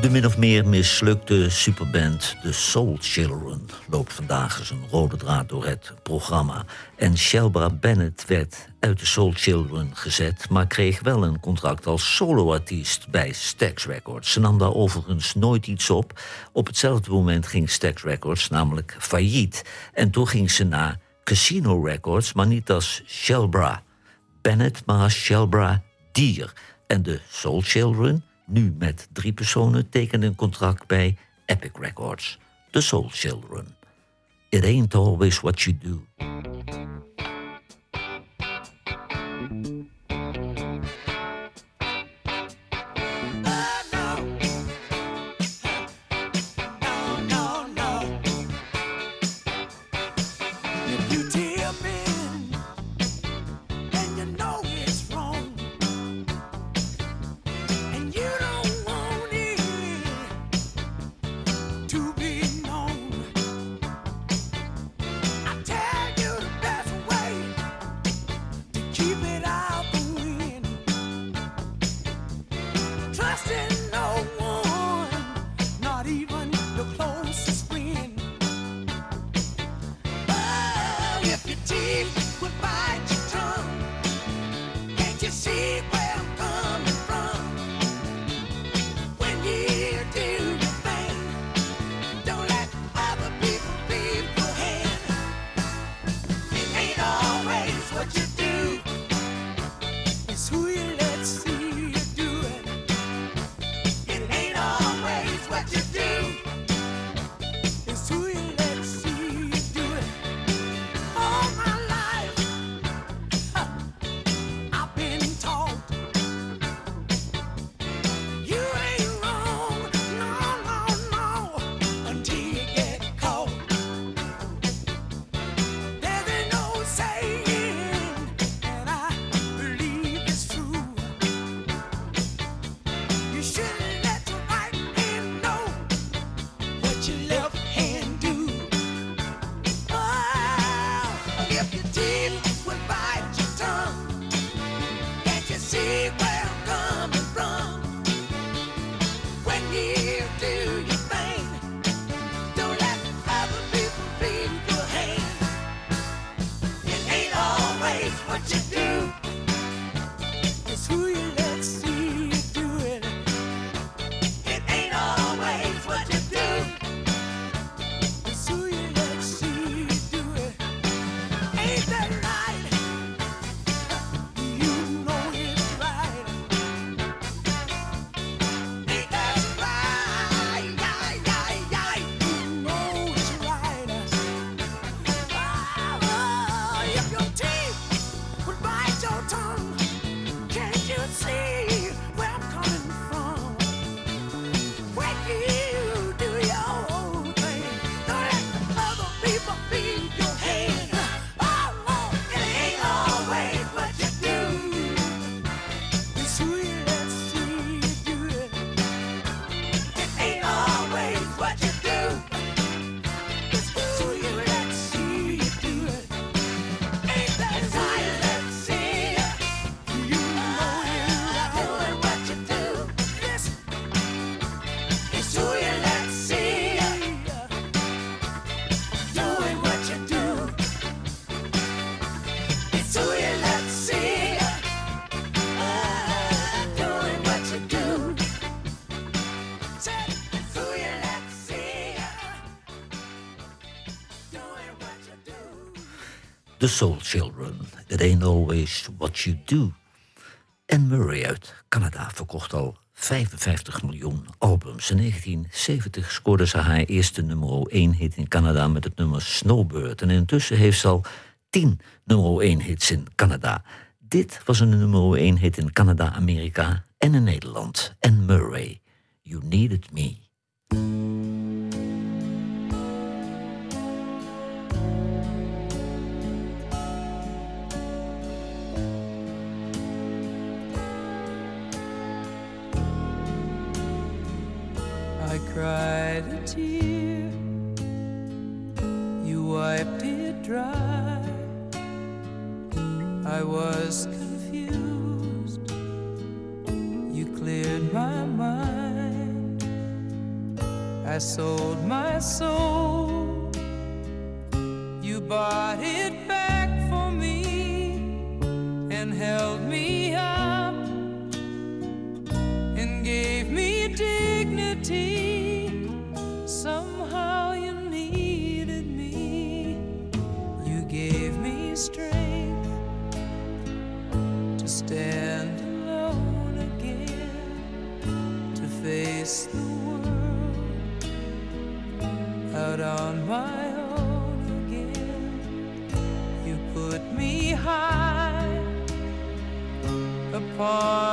De min of meer mislukte superband The Soul Children loopt vandaag als een rode draad door het programma. En Shelba Bennett werd uit de Soul Children gezet, maar kreeg wel een contract als soloartiest bij Stax Records. Ze nam daar overigens nooit iets op. Op hetzelfde moment ging Stax Records namelijk failliet. En toen ging ze naar Casino Records, maar niet als Shelbra Bennett, maar als Shelbra Dier. En de Soul Children nu met drie personen tekenen een contract bij Epic Records, The Soul Children. It ain't always what you do. The Soul Children. It ain't always what you do. En Murray uit Canada verkocht al 55 miljoen albums. In 1970 scoorde ze haar eerste nummer 1 hit in Canada met het nummer Snowbird. En intussen heeft ze al 10 nummer 1 hits in Canada. Dit was een nummer 1 hit in Canada, Amerika en in Nederland. En Murray, You Needed Me. Cried a tear, you wiped it dry. I was confused, you cleared my mind. I sold my soul, you bought it back for me and held upon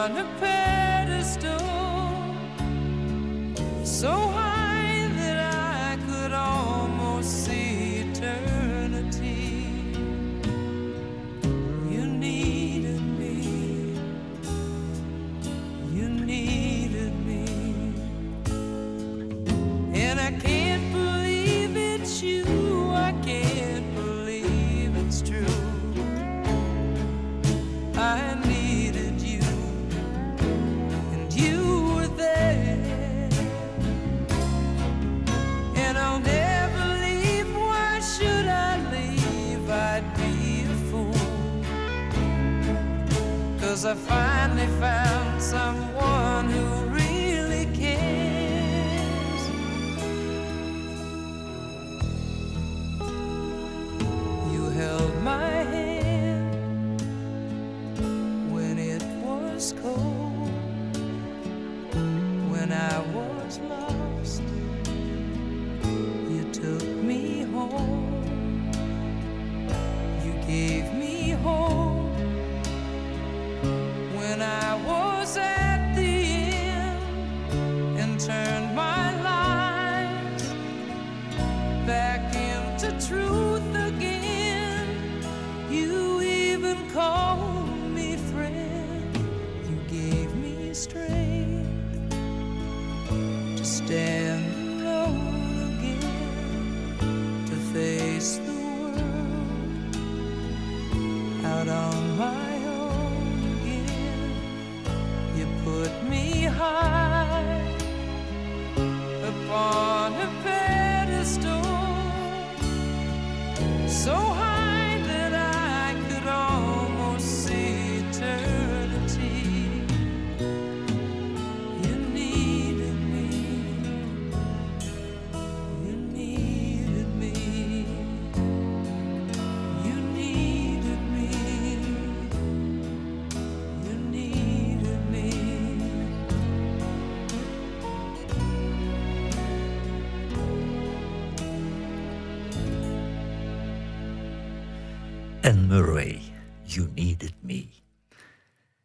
Anne Murray, You Needed Me.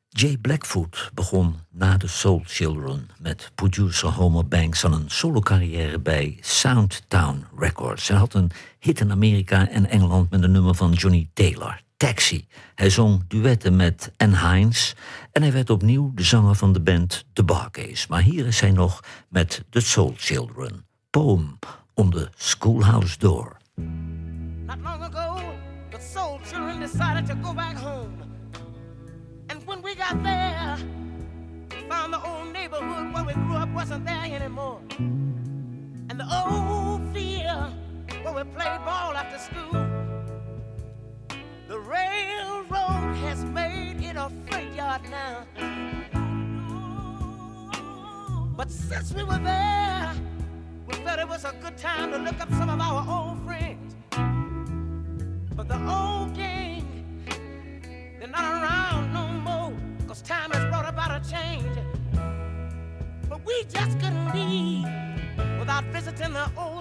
Jay Blackfoot begon na de Soul Children met producer Homer Banks aan een solo-carrière bij Soundtown Records. Hij had een hit in Amerika en Engeland met een nummer van Johnny Taylor, Taxi. Hij zong duetten met Anne Hines en hij werd opnieuw de zanger van de band The Barcase. Maar hier is hij nog met The Soul Children, Poem on the Schoolhouse Door. Not long ago, decided to go back home. And when we got there, we found the old neighborhood where we grew up wasn't there anymore. And the old field where we played ball after school. The railroad has made it a freight yard now. But since we were there, we felt it was a good time to look up some of our old friends.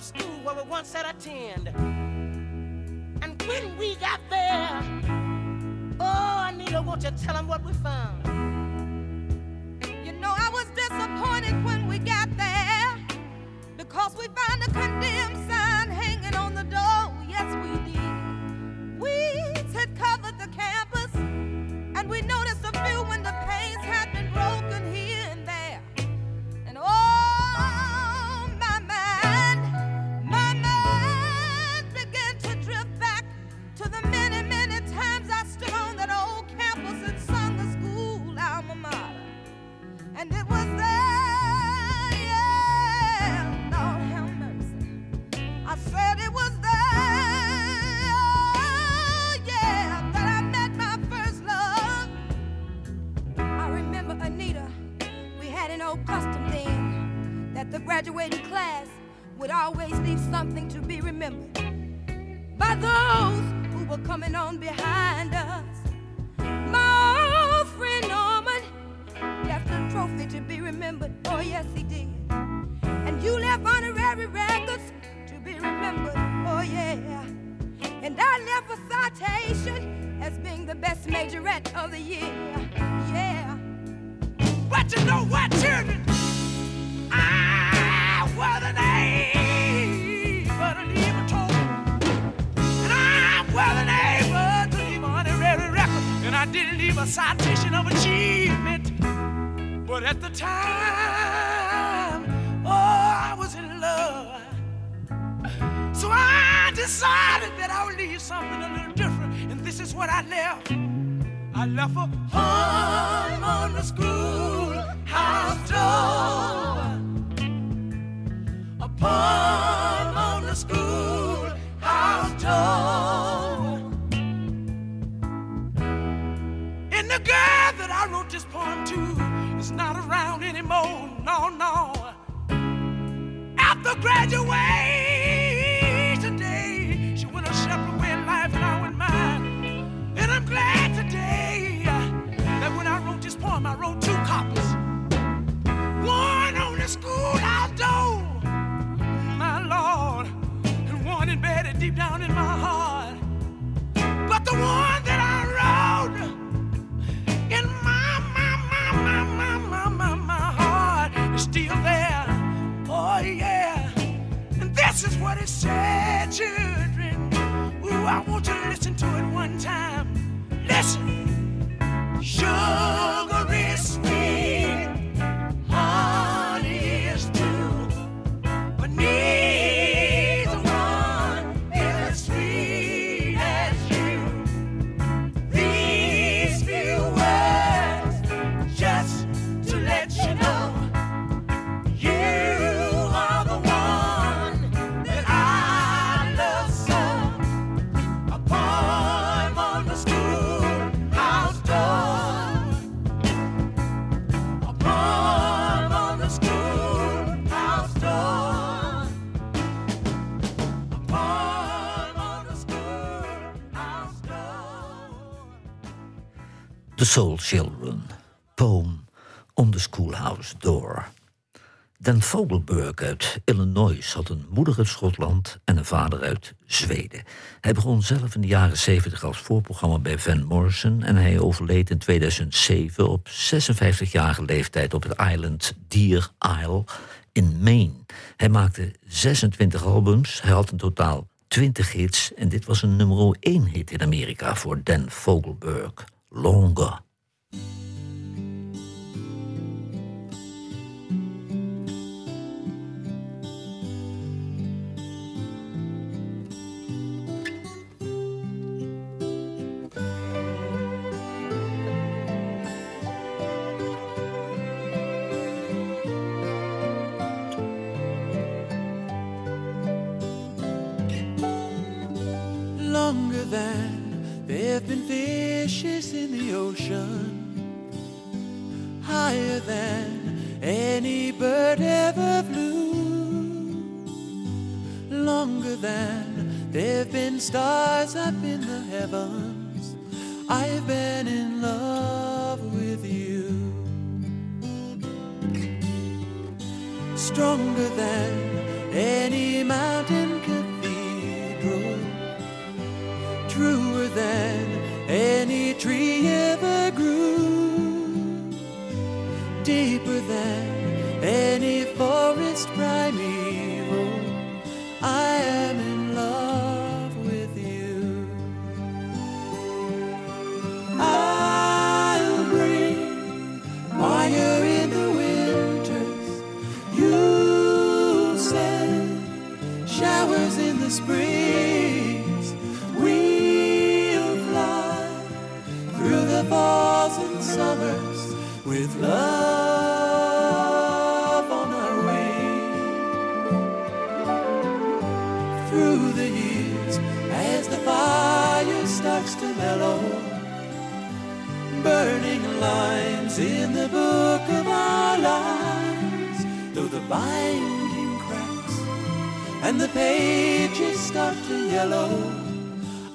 Old school where we once had attend. And when we got there, oh, Anita, won't you tell them what we found? Best majorette of the year. Yeah. But you know what, children? I was. And I to leave record. And I didn't leave a citation of achievement. But at the time, oh, I was in love. So I decided that I would leave something a little different. This is what I left. I left a home on the schoolhouse door. A poem on the schoolhouse door. And the girl that I wrote this poem to is not around anymore. No, no. After graduation I wrote two copies. One on the schoolhouse door, my Lord, and one embedded deep down in my heart. But the one that I wrote in my, my, my, my, my, my, my, my heart is still there. Oh, yeah. And this is what it said, children. Ooh, I want you to listen to it one time. Listen. Sugar is sweet, Soul Children, Poem on the Schoolhouse Door. Dan Vogelberg uit Illinois had een moeder uit Schotland en een vader uit Zweden. Hij begon zelf in de jaren 70 als voorprogramma bij Van Morrison en hij overleed in 2007 op 56-jarige leeftijd op het eiland Deer Isle in Maine. Hij maakte 26 albums, hij had in totaal 20 hits en dit was een nummer 1 hit in Amerika voor Dan Vogelberg. Longer. longer than have been fishes in the ocean, higher than any bird ever flew, longer than there have been stars up in the heavens. I've been in love with you. Stronger than any mountain cathedral truer than binding cracks and the pages start to yellow,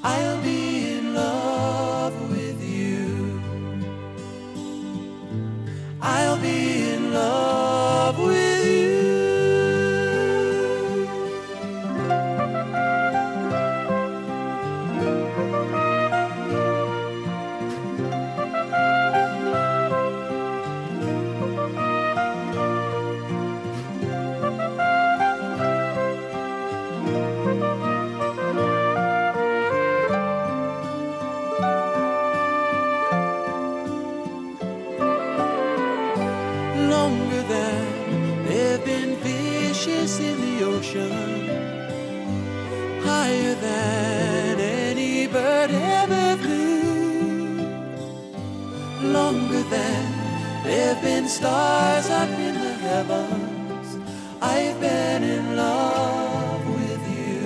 I'll be in love with you. I'll stars up in the heavens. I've been in love with you.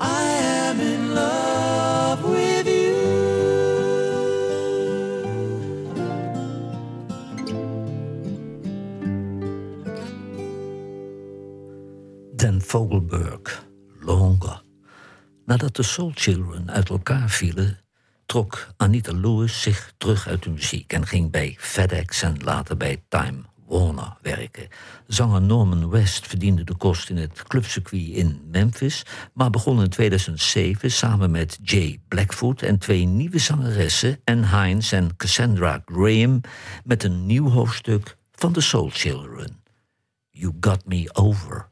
I am in love with you. Dan Fogelberg, Longer. Nadat de Soul Children uit elkaar vielen, trok Anita Lewis zich terug uit de muziek en ging bij FedEx en later bij Time Warner werken. Zanger Norman West verdiende de kost in het clubcircuit in Memphis, maar begon in 2007 samen met Jay Blackfoot en twee nieuwe zangeressen, Anne Hines en Cassandra Graham, met een nieuw hoofdstuk van de Soul Children. You Got Me Over.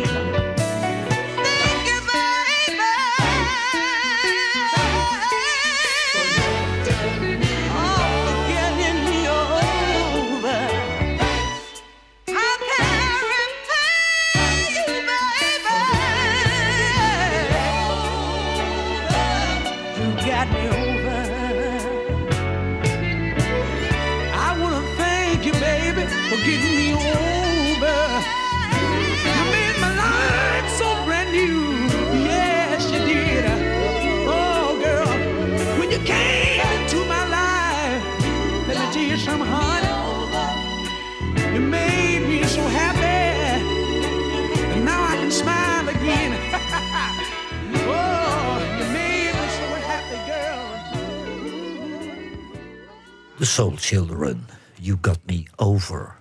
Restored Soul Children, You Got Me Over.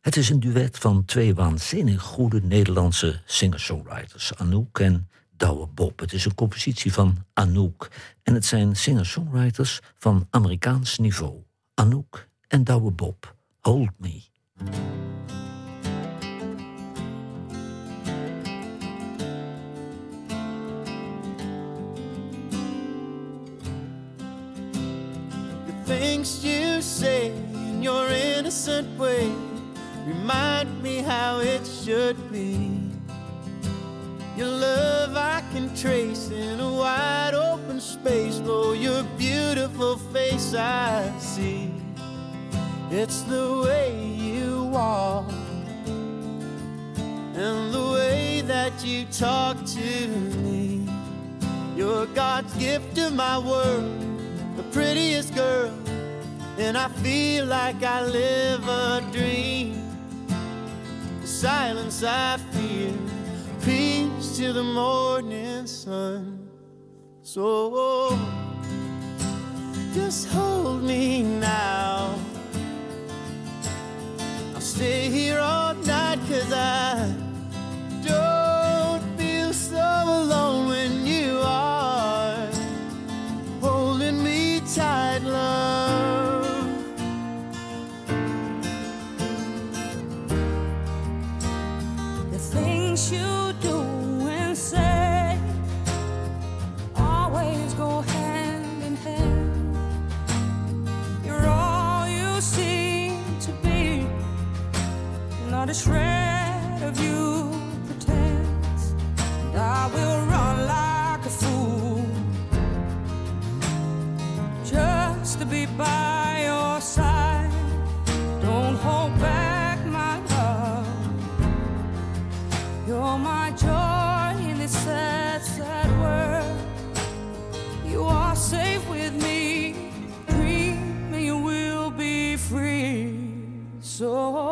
Het is een duet van twee waanzinnig goede Nederlandse singer-songwriters, Anouk en Douwe Bob. Het is een compositie van Anouk en het zijn singer-songwriters van Amerikaans niveau. Anouk en Douwe Bob, Hold Me. Your innocent way remind me how it should be. Your love I can trace in a wide open space, though your beautiful face I see. It's the way you walk and the way that you talk to me. You're God's gift to my world the prettiest girl, and I feel like I live a dream. The silence I feel, peace to the morning sun. So just hold me now. I'll stay here all night cause I So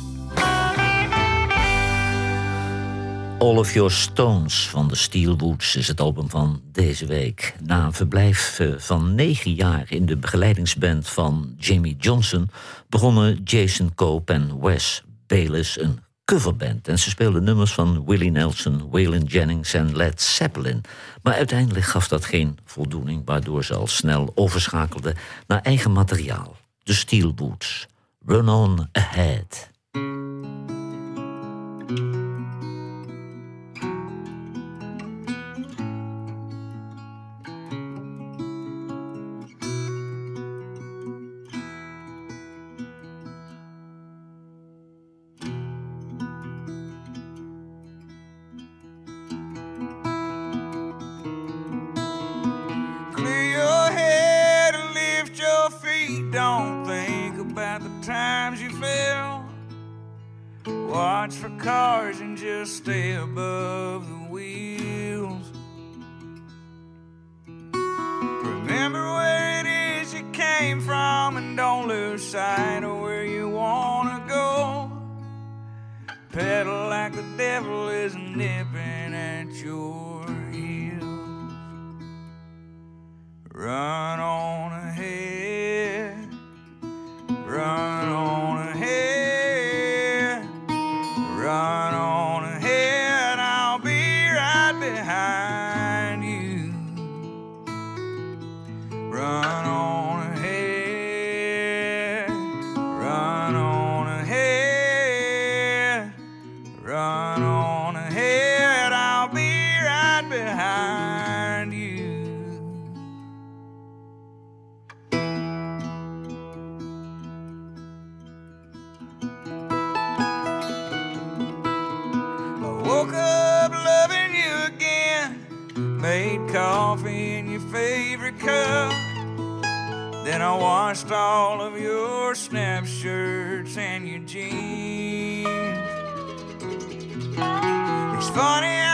All of Your Stones van de Steelwoods is het album van deze week. Na een verblijf eh, van negen jaar in de begeleidingsband van Jamie Johnson... begonnen Jason Cope en Wes Bayliss een coverband. En ze speelden nummers van Willie Nelson, Waylon Jennings en Led Zeppelin. Maar uiteindelijk gaf dat geen voldoening... waardoor ze al snel overschakelden naar eigen materiaal. De Steelwoods. Run on ahead. Watch for cars and just stay above the wheels. Remember where it is you came from and don't lose sight of where you wanna go. Pedal like the devil is nipping at your heels. Run on ahead, Washed all of your snap shirts and your jeans. It's funny,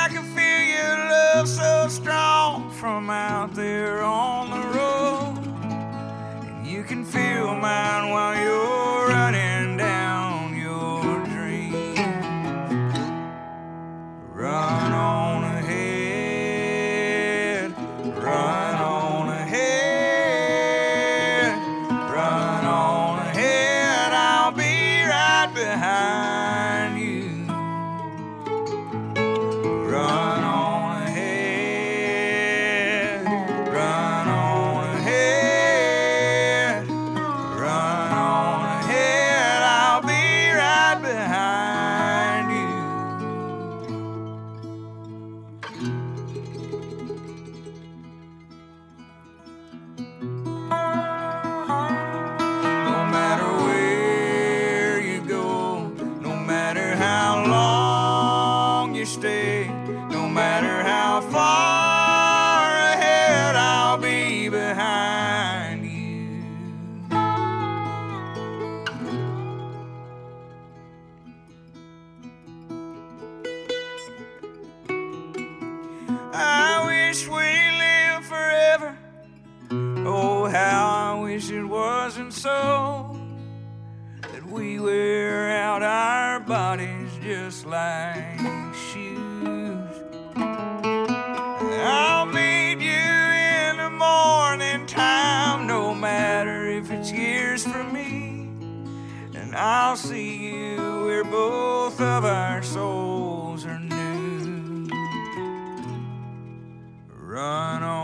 Run on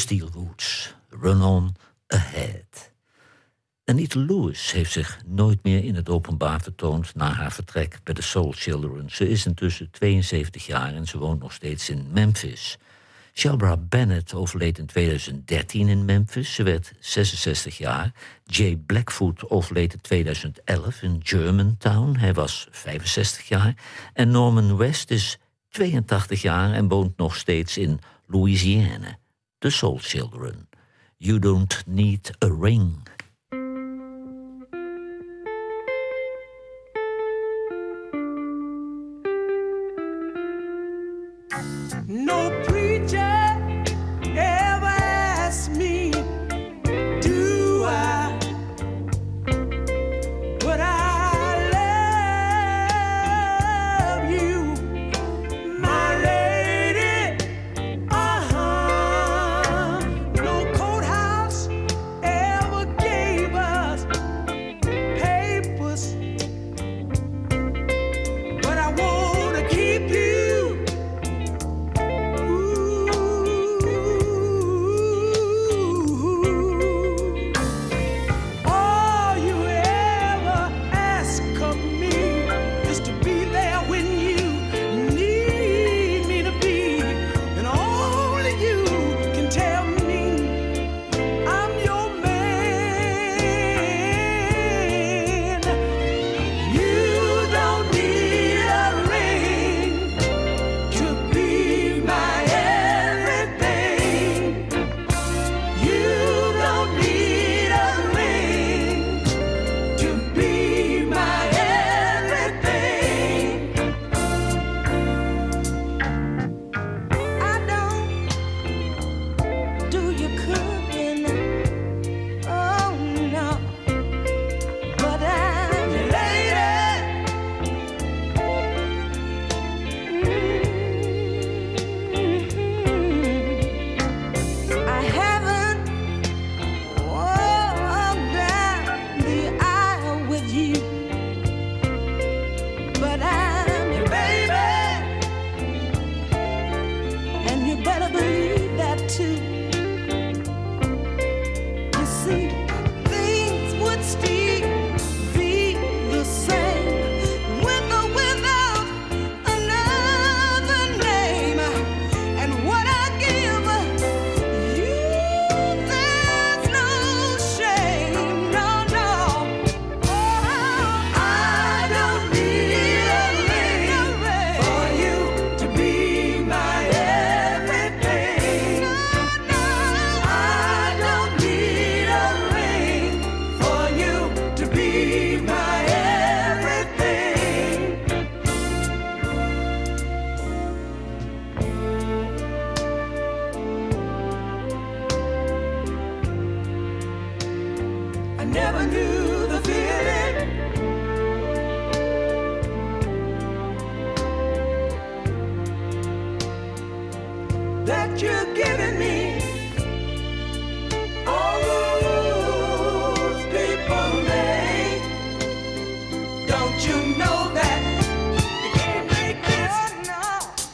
Steel Roots, Run On Ahead. Anita Lewis heeft zich nooit meer in het openbaar vertoond na haar vertrek bij de Soul Children. Ze is intussen 72 jaar en ze woont nog steeds in Memphis. Shelbra Bennett overleed in 2013 in Memphis. Ze werd 66 jaar. Jay Blackfoot overleed in 2011 in Germantown. Hij was 65 jaar. En Norman West is 82 jaar en woont nog steeds in Louisiana. The Soul Children. You don't need a ring.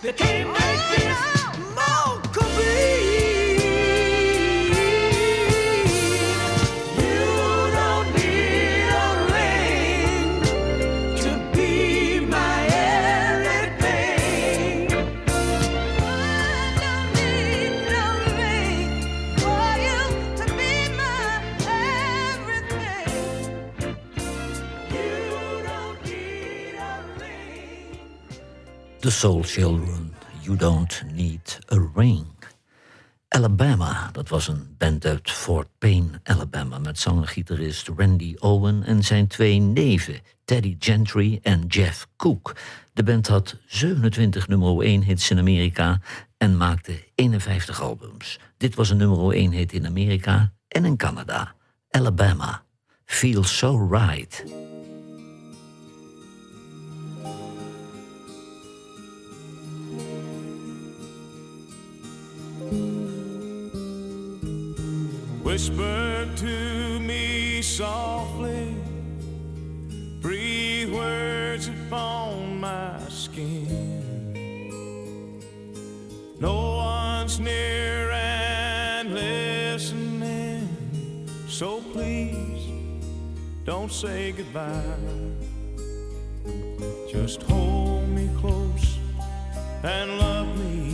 They can't Soul Children, You Don't Need a Ring. Alabama, dat was een band uit Fort Payne, Alabama... met zanger-gitarist Randy Owen en zijn twee neven... Teddy Gentry en Jeff Cook. De band had 27 nummer 1 hits in Amerika... en maakte 51 albums. Dit was een nummer 1 hit in Amerika en in Canada. Alabama, Feels So Right... Whisper to me softly, breathe words upon my skin. No one's near and listening, so please don't say goodbye. Just hold me close and love me.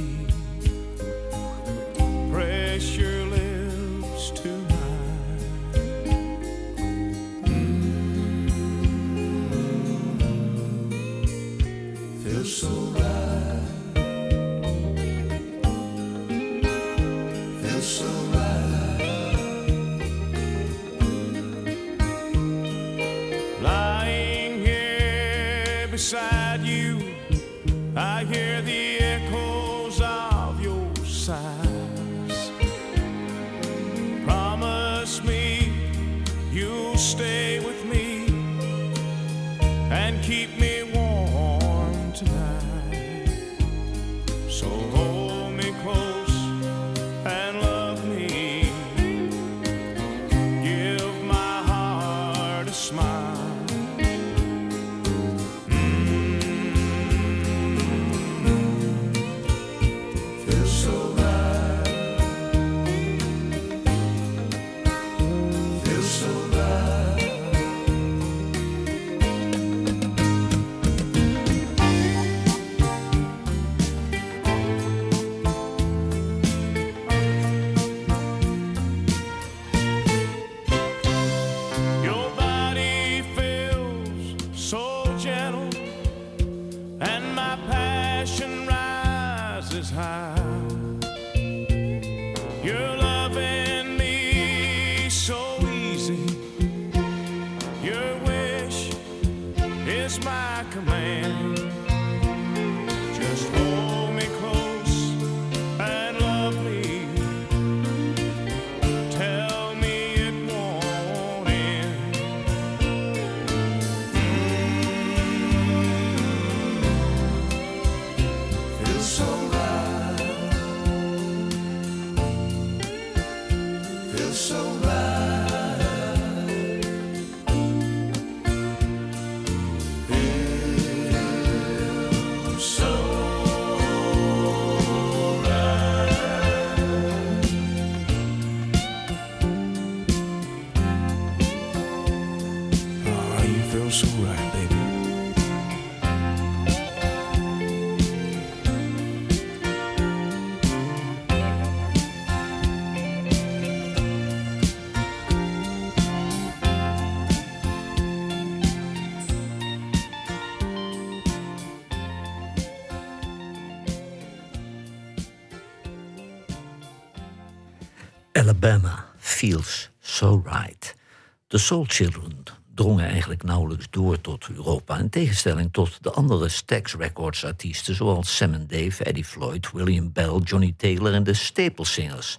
Soul Children drongen eigenlijk nauwelijks door tot Europa... in tegenstelling tot de andere Stax Records artiesten... zoals Sam Dave, Eddie Floyd, William Bell, Johnny Taylor en de Staple Singers.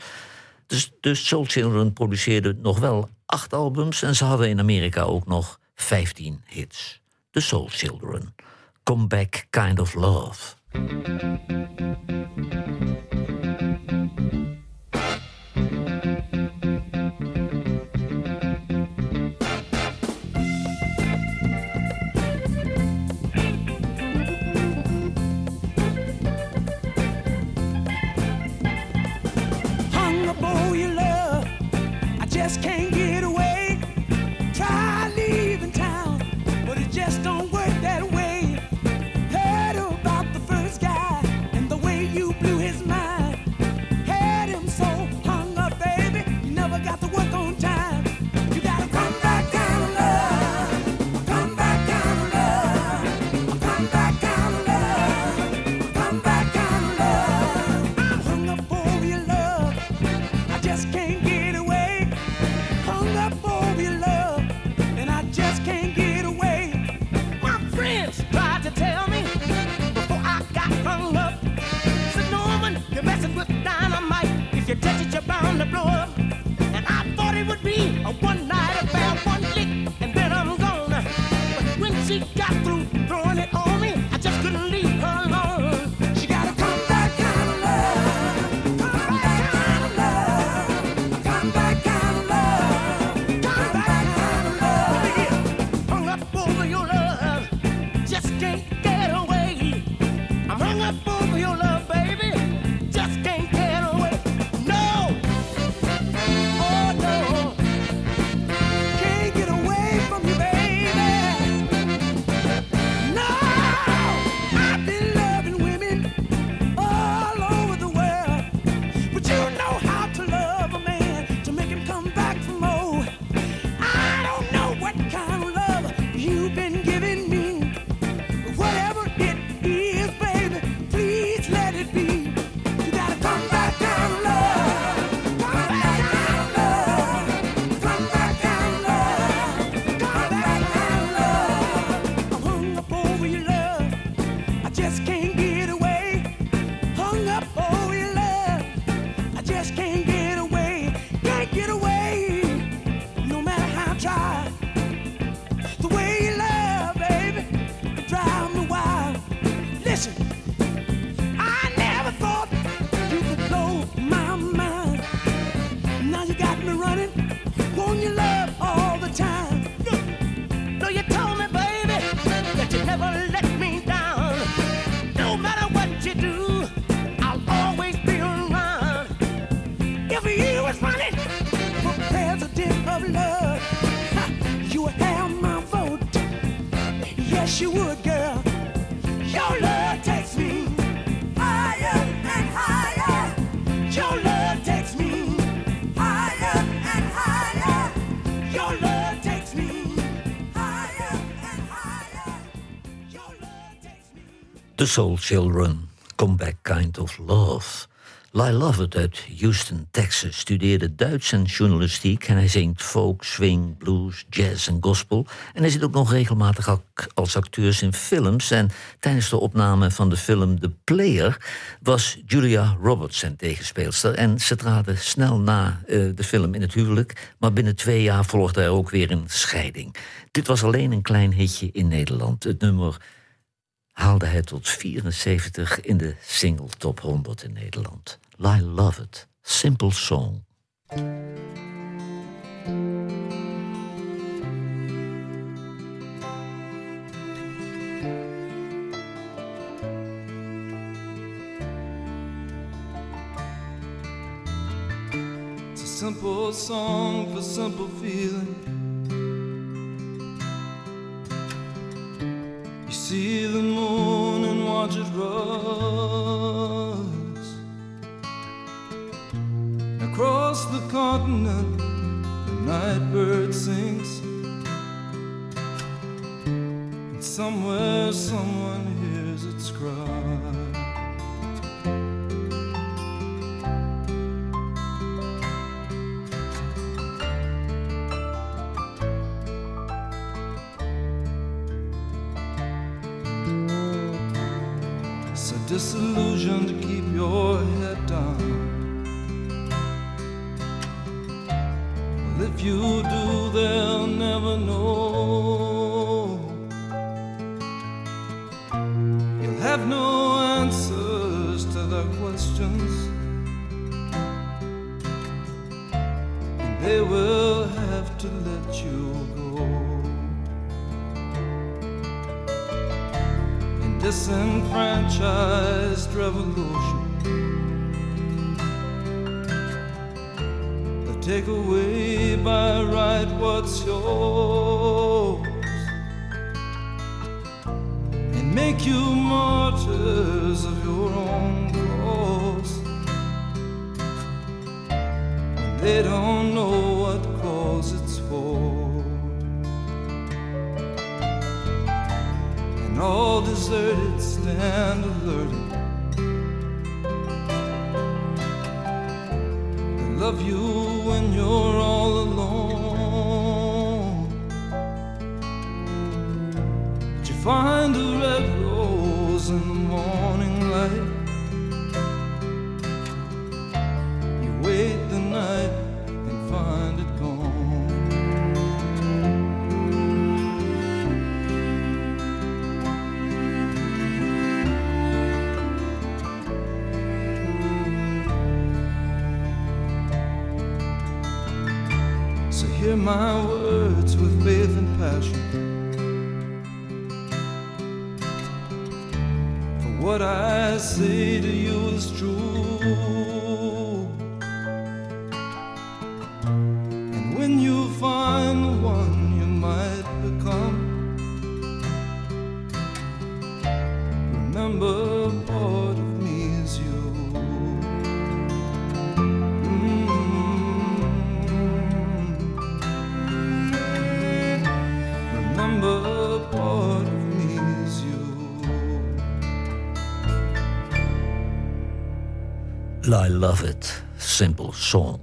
Dus de Soul Children produceerden nog wel acht albums... en ze hadden in Amerika ook nog 15 hits. De Soul Children. Come Back Kind of Love. 拥有了。The Soul Children, Come Back Kind of Love. Lyle Lovett uit Houston, Texas studeerde Duits en journalistiek en hij zingt folk, swing, blues, jazz en gospel. En hij zit ook nog regelmatig als acteur in films. En tijdens de opname van de film The Player was Julia Roberts zijn tegenspeelster. En ze traden snel na eh, de film in het huwelijk, maar binnen twee jaar volgde er ook weer een scheiding. Dit was alleen een klein hitje in Nederland. Het nummer haalde hij tot 74 in de single top 100 in Nederland. I Love It, Simple Song. It's a simple song for simple feeling. You see the moon and watch it rise across the continent. The night bird sings, and somewhere someone hears its cry. disillusioned, keep your head down. Well, if you do, they'll never know. take away my words with faith and passion. For what I say to you is true. I Love It, Simple Song.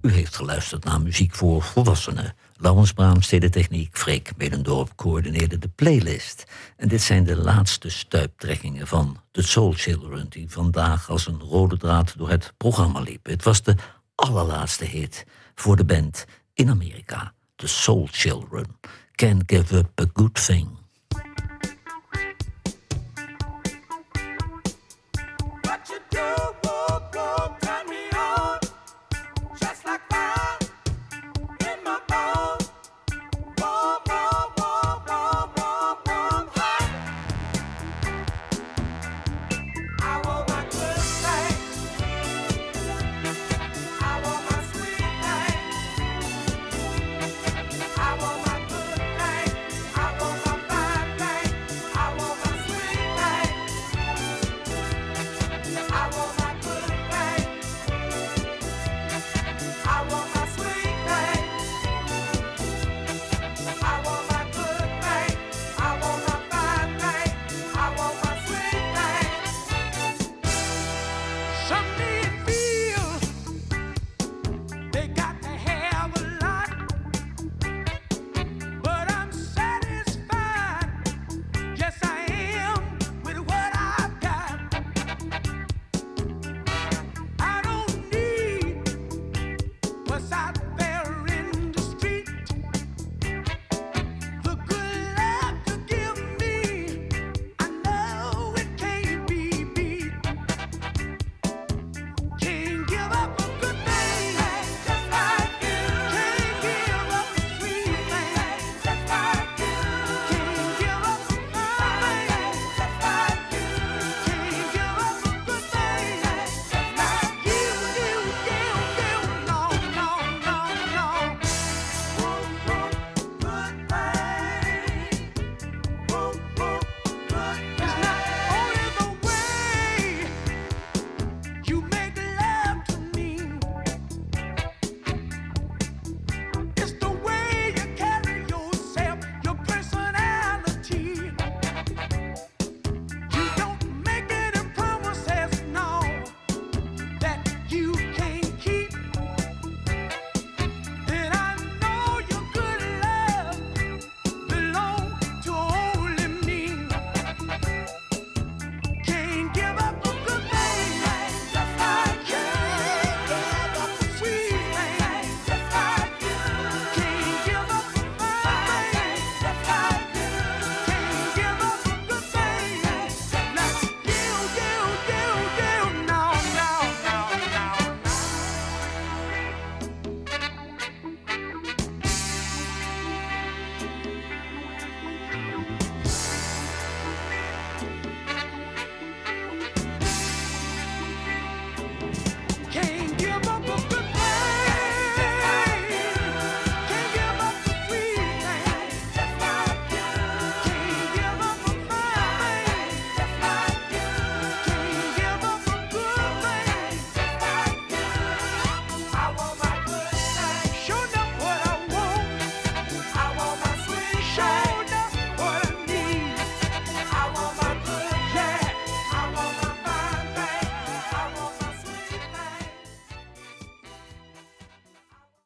U heeft geluisterd naar muziek voor volwassenen. Laurens Braams deed de techniek, Freek Medendorp coördineerde de playlist. En dit zijn de laatste stuiptrekkingen van The Soul Children... die vandaag als een rode draad door het programma liep. Het was de allerlaatste hit voor de band in Amerika. The Soul Children. Can't give up a good thing.